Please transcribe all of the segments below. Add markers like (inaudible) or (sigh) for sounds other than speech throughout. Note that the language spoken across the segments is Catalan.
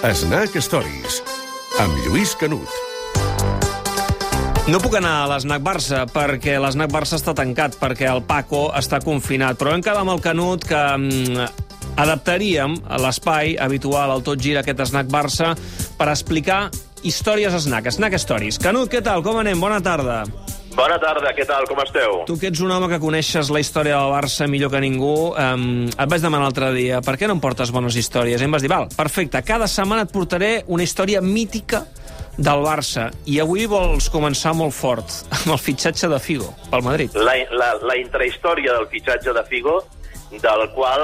Snack Stories, amb Lluís Canut. No puc anar a l'Snac Barça perquè l'Snac Barça està tancat, perquè el Paco està confinat, però hem quedat amb el Canut que mm, adaptaríem l'espai habitual al Tot Gira, aquest Snack Barça, per explicar històries Snack, Snack Stories. Canut, què tal? Com anem? Bona tarda. Bona tarda, què tal, com esteu? Tu que ets un home que coneixes la història del Barça millor que ningú, um, et vaig demanar l'altre dia, per què no em portes bones històries? I em vas dir, val, perfecte, cada setmana et portaré una història mítica del Barça. I avui vols començar molt fort, (laughs) amb el fitxatge de Figo, pel Madrid. La, la, la intrahistòria del fitxatge de Figo, del qual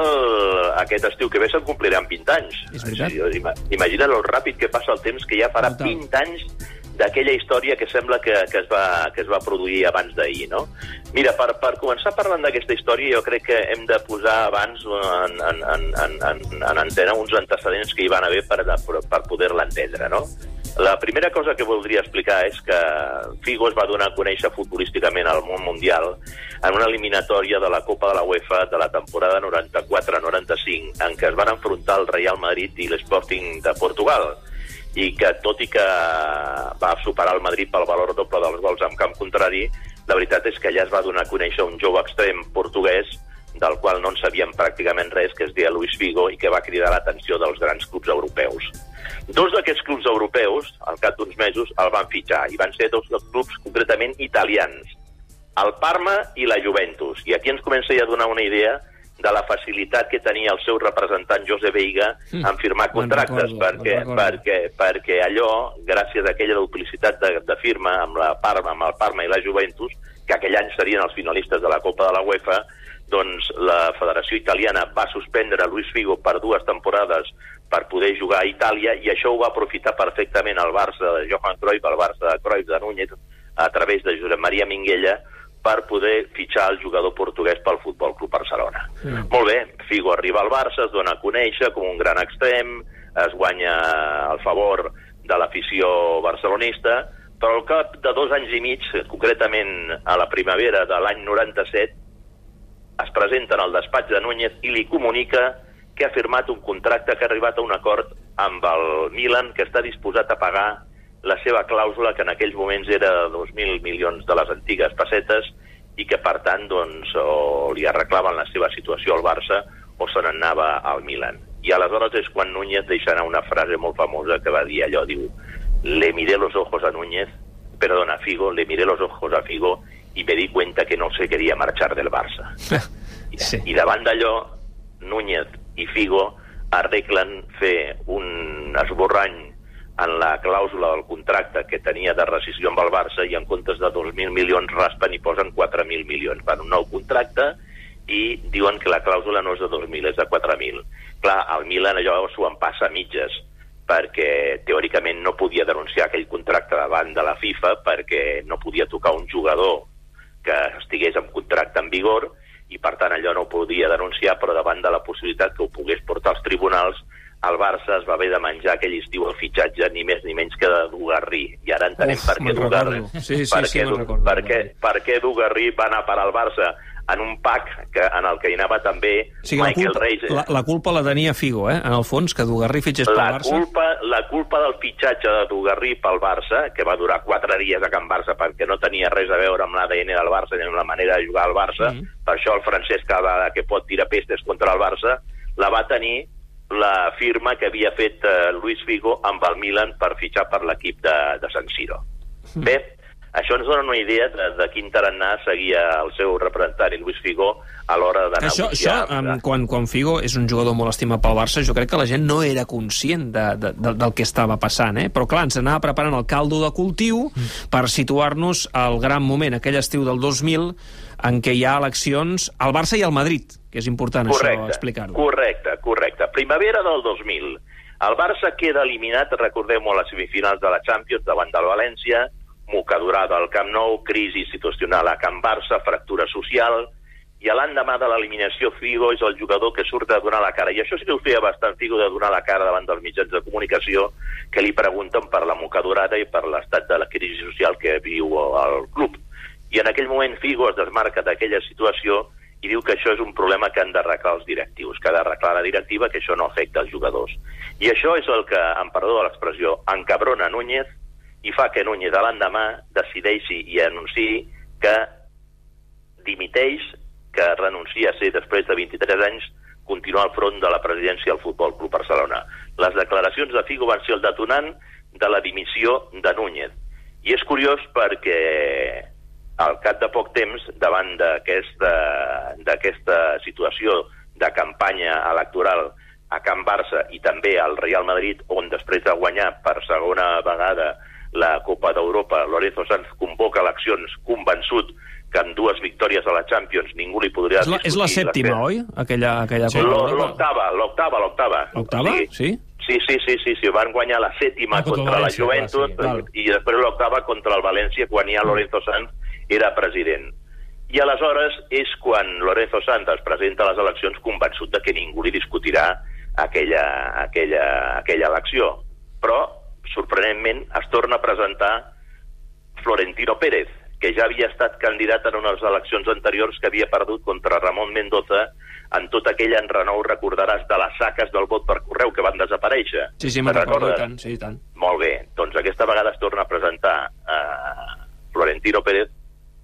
aquest estiu que ve se'n compliran 20 anys. És veritat. Imagina't el ràpid que passa el temps, que ja farà Total. 20 anys d'aquella història que sembla que, que, es va, que es va produir abans d'ahir, no? Mira, per, per començar parlant d'aquesta història, jo crec que hem de posar abans en, en, en, en, en, en antena uns antecedents que hi van haver per, per, per poder-la entendre, no? La primera cosa que voldria explicar és que Figo es va donar a conèixer futbolísticament al món mundial en una eliminatòria de la Copa de la UEFA de la temporada 94-95, en què es van enfrontar el Real Madrid i l'Sporting de Portugal i que, tot i que va superar el Madrid pel valor doble dels gols en camp contrari, la veritat és que allà es va donar a conèixer un jove extrem portuguès del qual no en sabíem pràcticament res, que es deia Luis Figo i que va cridar l'atenció dels grans clubs europeus. Dos d'aquests clubs europeus, al cap d'uns mesos, el van fitxar, i van ser dos clubs concretament italians, el Parma i la Juventus. I aquí ens comença ja a donar una idea de la facilitat que tenia el seu representant José Veiga en firmar contractes, recordo, perquè, perquè, perquè allò, gràcies a aquella duplicitat de, de firma amb, la Parma, amb el Parma i la Juventus, que aquell any serien els finalistes de la Copa de la UEFA, doncs la Federació Italiana va suspendre Luis Figo per dues temporades per poder jugar a Itàlia i això ho va aprofitar perfectament el Barça de Johan Cruyff, el Barça de Cruyff de Núñez, a través de Josep Maria Minguella, per poder fitxar el jugador portuguès pel Futbol Club Barcelona. Mm. Molt bé, Figo arriba al Barça, es dona a conèixer com un gran extrem, es guanya el favor de l'afició barcelonista, però al cap de dos anys i mig, concretament a la primavera de l'any 97, es presenta en el despatx de Núñez i li comunica que ha firmat un contracte que ha arribat a un acord amb el Milan que està disposat a pagar la seva clàusula, que en aquells moments era de 2.000 milions de les antigues pessetes, i que, per tant, doncs, o li arreglaven la seva situació al Barça o se n'anava al Milan. I aleshores és quan Núñez deixa anar una frase molt famosa que va dir allò, diu, le miré los ojos a Núñez, perdona, a Figo, le miré los ojos a Figo y me di cuenta que no se quería marchar del Barça. (laughs) Sí. I davant d'allò, Núñez i Figo arreglen fer un esborrany en la clàusula del contracte que tenia de rescisió amb el Barça i en comptes de 2.000 milions raspen i posen 4.000 milions. Fan un nou contracte i diuen que la clàusula no és de 2.000, és de 4.000. Clar, el Milan allò s'ho en passa a mitges perquè teòricament no podia denunciar aquell contracte davant de la FIFA perquè no podia tocar un jugador que estigués en contracte en vigor i per tant allò no ho podia denunciar però davant de la possibilitat que ho pogués portar als tribunals el Barça es va haver de menjar aquell estiu el fitxatge ni més ni menys que de Dugarrí i ara entenem Uf, per què Dugarrí. Sí, sí, per sí, què, recordo, per, què, per què Dugarrí va anar a parar al Barça en un pack que, en el que hi anava també O sigui, la Michael culpa, Reis la, la culpa la tenia Figo, eh? En el fons, que Dugarrí fitxés pel la Barça. culpa, la culpa del fitxatge de Dugarrí pel Barça, que va durar quatre dies a Can Barça perquè no tenia res a veure amb l'ADN del Barça ni amb la manera de jugar al Barça, Mhm. per això el francès cada que pot tirar pestes contra el Barça, la va tenir la firma que havia fet eh, Luis Figo amb el Milan per fitxar per l'equip de, de San Siro. Mhm. Bé, això ens dona una idea de, de quin tarannà seguia el seu representant, i Luis Figo, a l'hora de Això, negociar. això um, quan, quan Figo és un jugador molt estimat pel Barça, jo crec que la gent no era conscient de, de, de, del que estava passant, eh? però clar, ens anava preparant el caldo de cultiu per situar-nos al gran moment, aquell estiu del 2000, en què hi ha eleccions al Barça i al Madrid, que és important això explicar-ho. Correcte, correcte. Primavera del 2000. El Barça queda eliminat, recordem-ho, a les semifinals de la Champions davant del València, mocadurada al Camp Nou, crisi institucional a Camp Barça, fractura social, i l'endemà de l'eliminació Figo és el jugador que surt a donar la cara. I això sí que ho feia bastant Figo de donar la cara davant dels mitjans de comunicació que li pregunten per la mocadurada i per l'estat de la crisi social que viu el club. I en aquell moment Figo es desmarca d'aquella situació i diu que això és un problema que han d'arreglar els directius, que ha d'arreglar la directiva, que això no afecta els jugadors. I això és el que, en perdó de l'expressió, encabrona Núñez i fa que Núñez a l'endemà decideixi i anunciï que dimiteix, que renuncia a ser, després de 23 anys, continuar al front de la presidència del Futbol Club Barcelona. Les declaracions de Figo van ser el detonant de la dimissió de Núñez. I és curiós perquè al cap de poc temps, davant d'aquesta situació de campanya electoral a Can Barça i també al Real Madrid, on després de guanyar per segona vegada la Copa d'Europa, Lorenzo Sanz convoca eleccions convençut que amb dues victòries a la Champions ningú li podria és la, És la sèptima, oi? Aquella, aquella sí. L'octava, l'octava, l'octava. L'octava? Sí. Sí, sí, sí, sí, sí, van guanyar la sèptima ah, contra, contra la Juventus sí, i després l'octava contra el València quan hi ha Lorenzo Sanz era president. I aleshores és quan Lorenzo Sanz es presenta a les eleccions convençut de que ningú li discutirà aquella, aquella, aquella elecció. Però, sorprenentment, es torna a presentar Florentino Pérez, que ja havia estat candidat en unes eleccions anteriors que havia perdut contra Ramon Mendoza en tot aquell enrenou, recordaràs, de les saques del vot per correu que van desaparèixer. Sí, sí, me'n recordo, i tant, sí, i tant. Molt bé, doncs aquesta vegada es torna a presentar eh, Florentino Pérez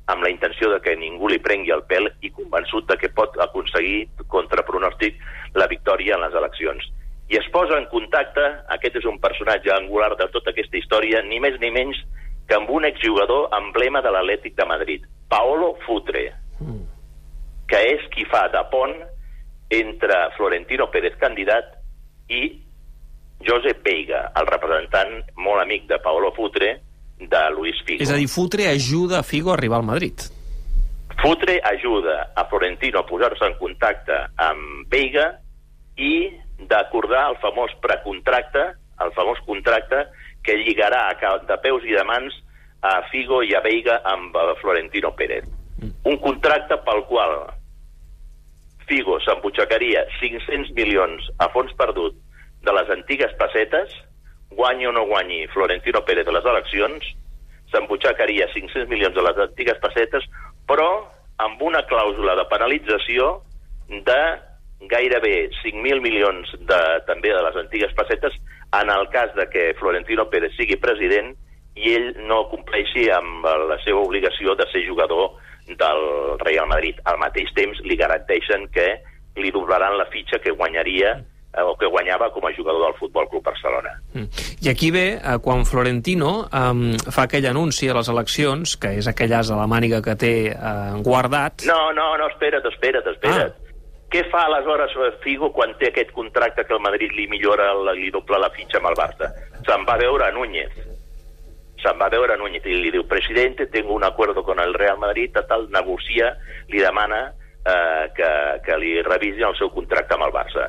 amb la intenció de que ningú li prengui el pèl i convençut de que pot aconseguir, contra pronòstic, la victòria en les eleccions. I es posa en contacte, aquest és un personatge angular de tota aquesta història, ni més ni menys que amb un exjugador emblema de l'Atlètic de Madrid, Paolo Futre, que és qui fa de pont entre Florentino Pérez candidat i Josep Veiga, el representant molt amic de Paolo Futre, de Luis Figo. És a dir, Futre ajuda a Figo a arribar al Madrid. Futre ajuda a Florentino a posar-se en contacte amb Veiga i d'acordar el famós precontracte, el famós contracte que lligarà de peus i de mans a Figo i a Veiga amb Florentino Pérez. Mm. Un contracte pel qual Figo s'embutxacaria 500 milions a fons perdut de les antigues pessetes guanyi o no guanyi Florentino Pérez de les eleccions, s'embutxacaria 500 milions de les antigues pessetes, però amb una clàusula de penalització de gairebé 5.000 milions de, també de les antigues pessetes en el cas de que Florentino Pérez sigui president i ell no compleixi amb la seva obligació de ser jugador del Real Madrid. Al mateix temps li garanteixen que li doblaran la fitxa que guanyaria eh, o que guanyava com a jugador del Futbol Club Barcelona. Mm. I aquí ve eh, quan Florentino eh, fa aquell anunci a les eleccions, que és aquell as a la màniga que té eh, guardat... No, no, no, espera't, espera't, espera't. Ah. Què fa aleshores Figo quan té aquest contracte que el Madrid li millora, li dobla la fitxa amb el Barça? Se'n va veure a Núñez. Se'n va veure a Núñez i li diu, presidente, tengo un acuerdo con el Real Madrid, tal, negocia, li demana eh, que, que li revisin el seu contracte amb el Barça.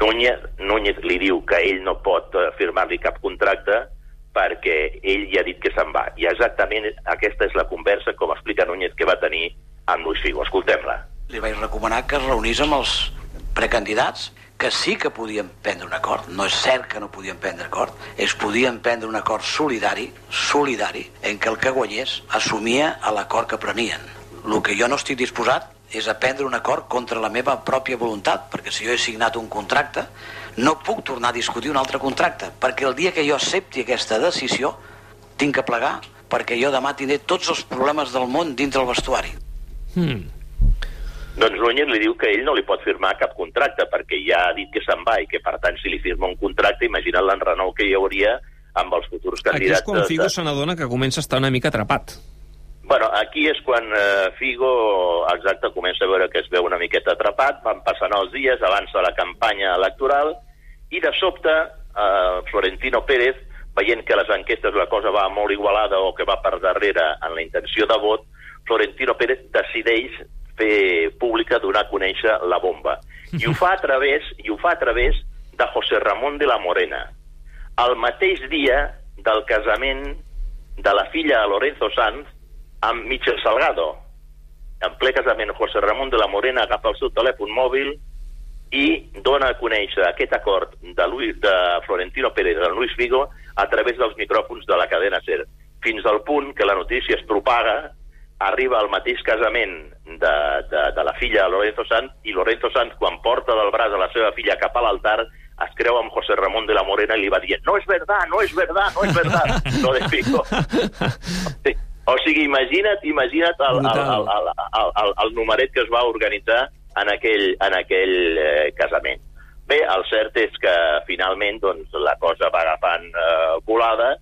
Núñez, Núñez li diu que ell no pot eh, firmar-li cap contracte perquè ell ja ha dit que se'n va. I exactament aquesta és la conversa, com explica Núñez, que va tenir amb Luis Figo. Escoltem-la. Li vaig recomanar que es reunís amb els precandidats que sí que podien prendre un acord, no és cert que no podien prendre acord, es podien prendre un acord solidari, solidari, en què el que guanyés assumia l'acord que prenien. El que jo no estic disposat és a prendre un acord contra la meva pròpia voluntat, perquè si jo he signat un contracte, no puc tornar a discutir un altre contracte, perquè el dia que jo accepti aquesta decisió, tinc que plegar, perquè jo demà tindré tots els problemes del món dintre el vestuari. Hmm. Doncs Núñez li diu que ell no li pot firmar cap contracte, perquè ja ha dit que se'n va i que, per tant, si li firma un contracte, imagina't l'enrenou que hi hauria amb els futurs candidats. Aquí és quan Figo de... se n'adona que comença a estar una mica atrapat. Bueno, aquí és quan eh, Figo, exacte, comença a veure que es veu una miqueta atrapat, van passant els dies, avança la campanya electoral, i de sobte eh, Florentino Pérez, veient que les enquestes la cosa va molt igualada o que va per darrere en la intenció de vot, Florentino Pérez decideix fer pública, donar a conèixer la bomba. I ho fa a través, i ho fa a través de José Ramón de la Morena. El mateix dia del casament de la filla Lorenzo Sanz, amb Michel Salgado. En ple casament, José Ramón de la Morena agafa el seu telèfon mòbil i dona a conèixer aquest acord de, Luis, de Florentino Pérez de Luis Vigo a través dels micròfons de la cadena SER, fins al punt que la notícia es propaga arriba al mateix casament de, de, de la filla Lorenzo Sanz i Lorenzo Sanz, quan porta del braç a la seva filla cap a l'altar, es creu amb José Ramón de la Morena i li va dir no és verdad, no és verdad, no és verdad, (laughs) lo de. O sigui, imagina't, imagina't el, el, el, el, el, el, el numeret que es va organitzar en aquell, en aquell eh, casament. Bé, el cert és que finalment doncs, la cosa va agafant eh, volada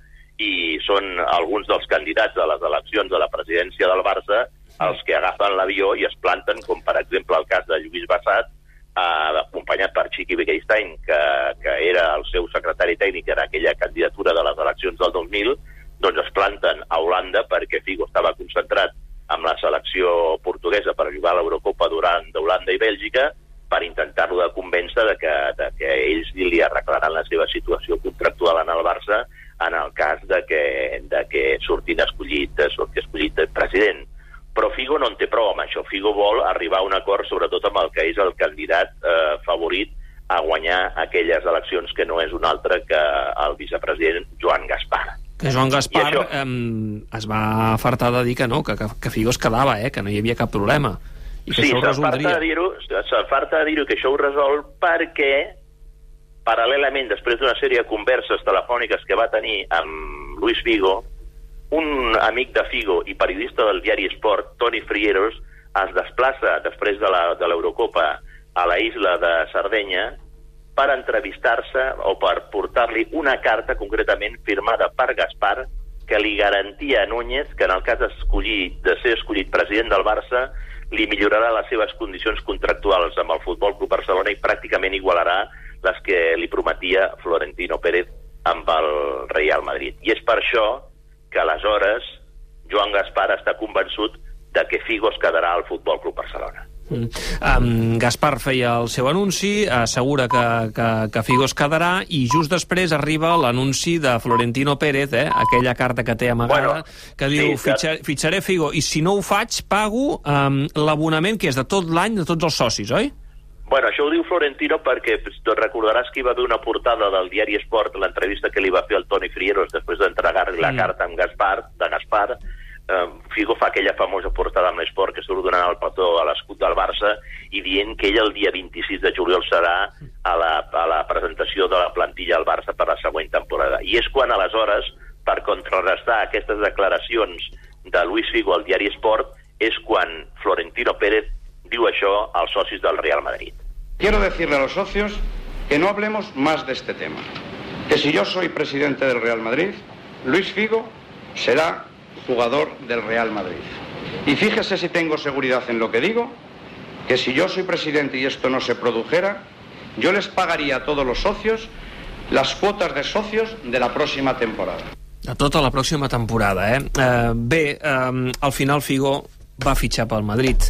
i són alguns dels candidats a les eleccions de la presidència del Barça els que agafen l'avió i es planten, com per exemple el cas de Lluís Bassat, eh, acompanyat per Chiqui Beckstein, que, que era el seu secretari tècnic en aquella candidatura de les eleccions del 2000, doncs es planten a Holanda perquè Figo estava concentrat amb la selecció portuguesa per jugar a l'Eurocopa durant d'Holanda i Bèlgica per intentar-lo de convèncer de que, de que ells li arreglaran la seva situació contractual en el Barça en el cas de que, de que surtin escollit, surti escollit president. Però Figo no en té prou amb això. Figo vol arribar a un acord sobretot amb el que és el candidat eh, favorit a guanyar aquelles eleccions que no és un altre que el vicepresident Joan Gaspar. Que Joan Gaspar això... eh, es va fartar de dir que no, que, que, que Figo es quedava, eh, que no hi havia cap problema. I que sí, s'afarta de dir-ho dir, que això ho resol perquè paral·lelament, després d'una sèrie de converses telefòniques que va tenir amb Luis Figo, un amic de Figo i periodista del diari Sport, Toni Frieros, es desplaça després de l'Eurocopa a la isla de Sardenya per entrevistar-se o per portar-li una carta concretament firmada per Gaspar que li garantia a Núñez que en el cas escollit, de ser escollit president del Barça li millorarà les seves condicions contractuals amb el Futbol Club Barcelona i pràcticament igualarà les que li prometia Florentino Pérez amb el Real Madrid. I és per això que aleshores Joan Gaspar està convençut de que Figo es quedarà al Futbol Club Barcelona. Um, Gaspar feia el seu anunci, assegura que, que, que Figo es quedarà i just després arriba l'anunci de Florentino Pérez, eh, aquella carta que té amagada, bueno, que diu sí, Fitxar, fitxaré Figo i si no ho faig pago um, l'abonament que és de tot l'any de tots els socis, oi? Bueno, això ho diu Florentino perquè tu recordaràs que hi va haver una portada del diari Esport, l'entrevista que li va fer el Toni Frieros després d'entregar-li la mm. carta amb Gaspar, de Gaspar, eh, Figo fa aquella famosa portada amb l'esport que surt donant el petó a l'escut del Barça i dient que ell el dia 26 de juliol serà a la, a la presentació de la plantilla al Barça per la següent temporada. I és quan aleshores, per contrarrestar aquestes declaracions de Luis Figo al diari Esport, és quan Florentino Pérez diu això als socis del Real Madrid. Quiero decirle a los socios que no hablemos más de este tema. Que si yo soy presidente del Real Madrid, Luis Figo será jugador del Real Madrid. Y fíjese si tengo seguridad en lo que digo, que si yo soy presidente y esto no se produjera, yo les pagaría a todos los socios las cuotas de socios de la próxima temporada. A tota la pròxima temporada, eh? Uh, bé, um, al final Figo va fitxar pel Madrid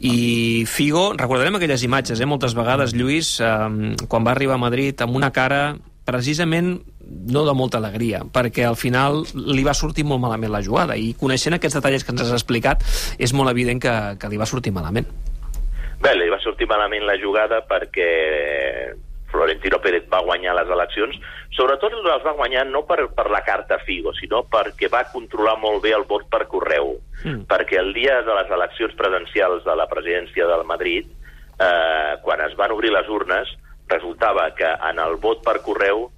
i Figo, recordarem aquelles imatges eh, moltes vegades, Lluís um, quan va arribar a Madrid amb una cara precisament no de molta alegria, perquè al final li va sortir molt malament la jugada, i coneixent aquests detalls que ens has explicat, és molt evident que, que li va sortir malament. Bé, li va sortir malament la jugada perquè Florentino Pérez va guanyar les eleccions, sobretot les va guanyar no per, per la carta Figo, sinó perquè va controlar molt bé el vot per correu. Mm. Perquè el dia de les eleccions presencials de la presidència del Madrid, eh, quan es van obrir les urnes, resultava que en el vot per correu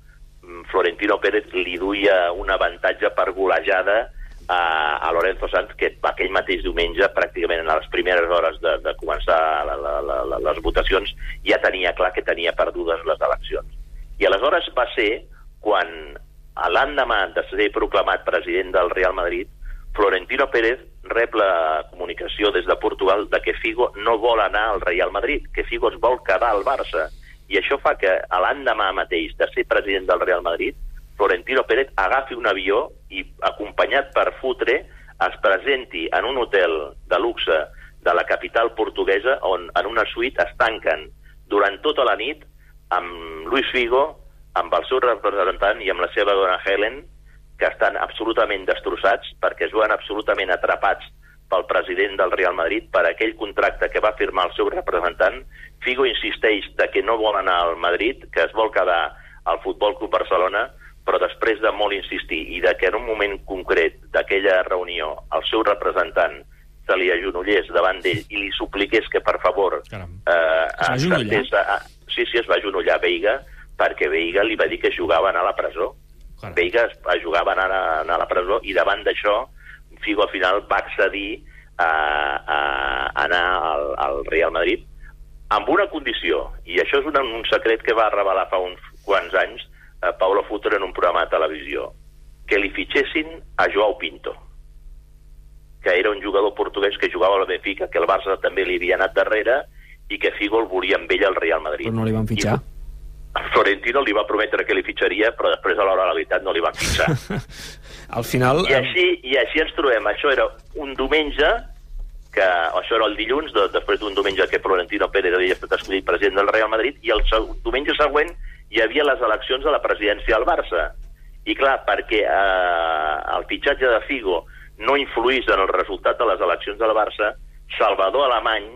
Florentino Pérez li duia un avantatge per golejada a, a Lorenzo Sanz, que aquell mateix diumenge, pràcticament a les primeres hores de, de començar la, la, la, les votacions, ja tenia clar que tenia perdudes les eleccions. I aleshores va ser quan, l'endemà de ser proclamat president del Real Madrid, Florentino Pérez rep la comunicació des de Portugal de que Figo no vol anar al Real Madrid, que Figo es vol quedar al Barça i això fa que l'endemà mateix de ser president del Real Madrid, Florentino Pérez agafi un avió i, acompanyat per Futre, es presenti en un hotel de luxe de la capital portuguesa on en una suite es tanquen durant tota la nit amb Luis Figo, amb el seu representant i amb la seva dona Helen, que estan absolutament destrossats perquè es veuen absolutament atrapats pel president del Real Madrid per aquell contracte que va firmar el seu representant. Figo insisteix de que no vol anar al Madrid, que es vol quedar al Futbol Club Barcelona, però després de molt insistir i de que en un moment concret d'aquella reunió el seu representant se li agenollés davant d'ell i li supliqués que, per favor... Caram. Eh, Es va a- Sí, sí, es va agenollar Veiga, perquè Veiga li va dir que jugava a anar a la presó. Caram. Veiga es jugava a anar, a anar a la presó i davant d'això Figo al final va accedir a, a anar al, al Real Madrid amb una condició, i això és un, un secret que va revelar fa uns quants anys eh, Paulo Futre en un programa de televisió, que li fitxessin a Joao Pinto, que era un jugador portuguès que jugava al Benfica, que el Barça també li havia anat darrere i que Figo el volia amb ell al Real Madrid. Però no li van fitxar. I Florentino li va prometre que li fitxaria, però després a l'hora de la veritat no li van fitxar. (laughs) Al final... I així, I així ens trobem. Això era un diumenge, que això era el dilluns, de, després d'un diumenge que Florentino Pérez havia estat escollit president del Real Madrid, i el diumenge següent hi havia les eleccions a la presidència del Barça. I clar, perquè eh, el fitxatge de Figo no influís en el resultat de les eleccions del Barça, Salvador Alemany,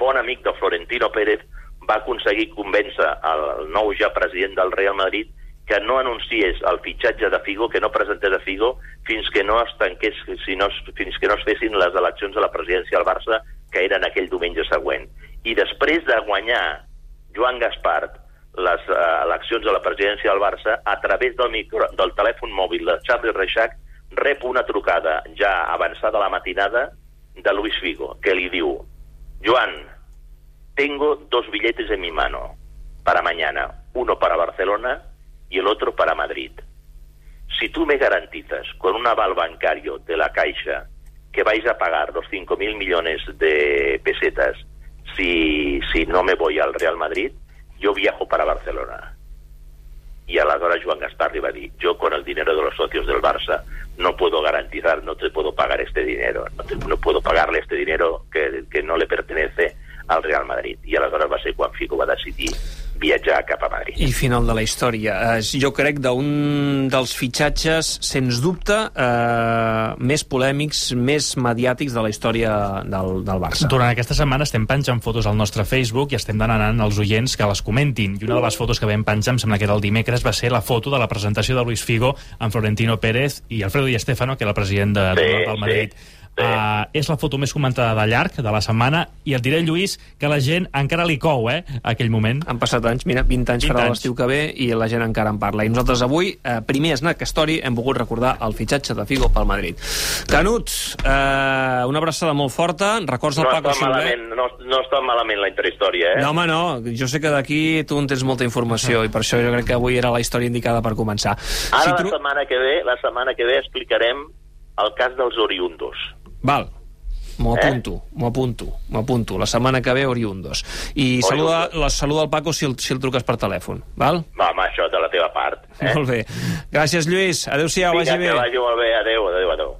bon amic de Florentino Pérez, va aconseguir convèncer el nou ja president del Real Madrid que no anunciés el fitxatge de Figo, que no presentés a Figo fins que no es tanqués, si no, fins que no es fessin les eleccions a la presidència del Barça, que eren aquell diumenge següent. I després de guanyar Joan Gaspart les uh, eleccions a la presidència del Barça, a través del, micro, del telèfon mòbil de Charlie Reixac, rep una trucada ja avançada la matinada de Luis Figo, que li diu Joan, tengo dos billetes en mi mano para mañana, uno para Barcelona y el otro para Madrid. Si tú me garantizas con un aval bancario de la Caixa que vais a pagar los 5.000 millones de pesetas si, si no me voy al Real Madrid, yo viajo para Barcelona. Y aleshores Joan Gaspar va dir, yo con el dinero de los socios del Barça no puedo garantizar, no te puedo pagar este dinero, no, te- no puedo pagarle este dinero que, que no le pertenece al Real Madrid. I aleshores va ser quan Figo va decidir viatjar cap a Madrid. I final de la història. Eh, jo crec d'un dels fitxatges, sens dubte, eh, més polèmics, més mediàtics de la història del, del Barça. Durant aquesta setmana estem penjant fotos al nostre Facebook i estem demanant als oients que les comentin. I una de les fotos que vam penjar, em sembla que era el dimecres, va ser la foto de la presentació de Luis Figo amb Florentino Pérez i Alfredo Di Stefano, que era el president de, Sí, del del Madrid. sí, sí. Uh, és la foto més comentada de llarg de la setmana i et diré, Lluís, que la gent encara li cou, eh, aquell moment. Han passat anys, mira, 20 anys 20 farà l'estiu que ve i la gent encara en parla. I nosaltres avui, eh, primer Snack Story, hem volgut recordar el fitxatge de Figo pel Madrid. Canut, eh, una abraçada molt forta. Records del No Paco Xiulet? no, no està malament la interhistòria, eh? No, home, no. Jo sé que d'aquí tu en tens molta informació i per això jo crec que avui era la història indicada per començar. Ara Si la tru- setmana que ve, la setmana que ve explicarem el cas dels oriundos. Val, m'ho Eh? apunto, m'ho apunto, m'ho apunto. La setmana que ve, oriundos. I saluda, la, saluda el Paco si el, si el truques per telèfon, val? Va, home, això de la teva part. Eh? Molt bé. Gràcies, Lluís. Adéu-siau, Vinga, vagi bé. que vagi molt bé. Adéu, adéu, adéu.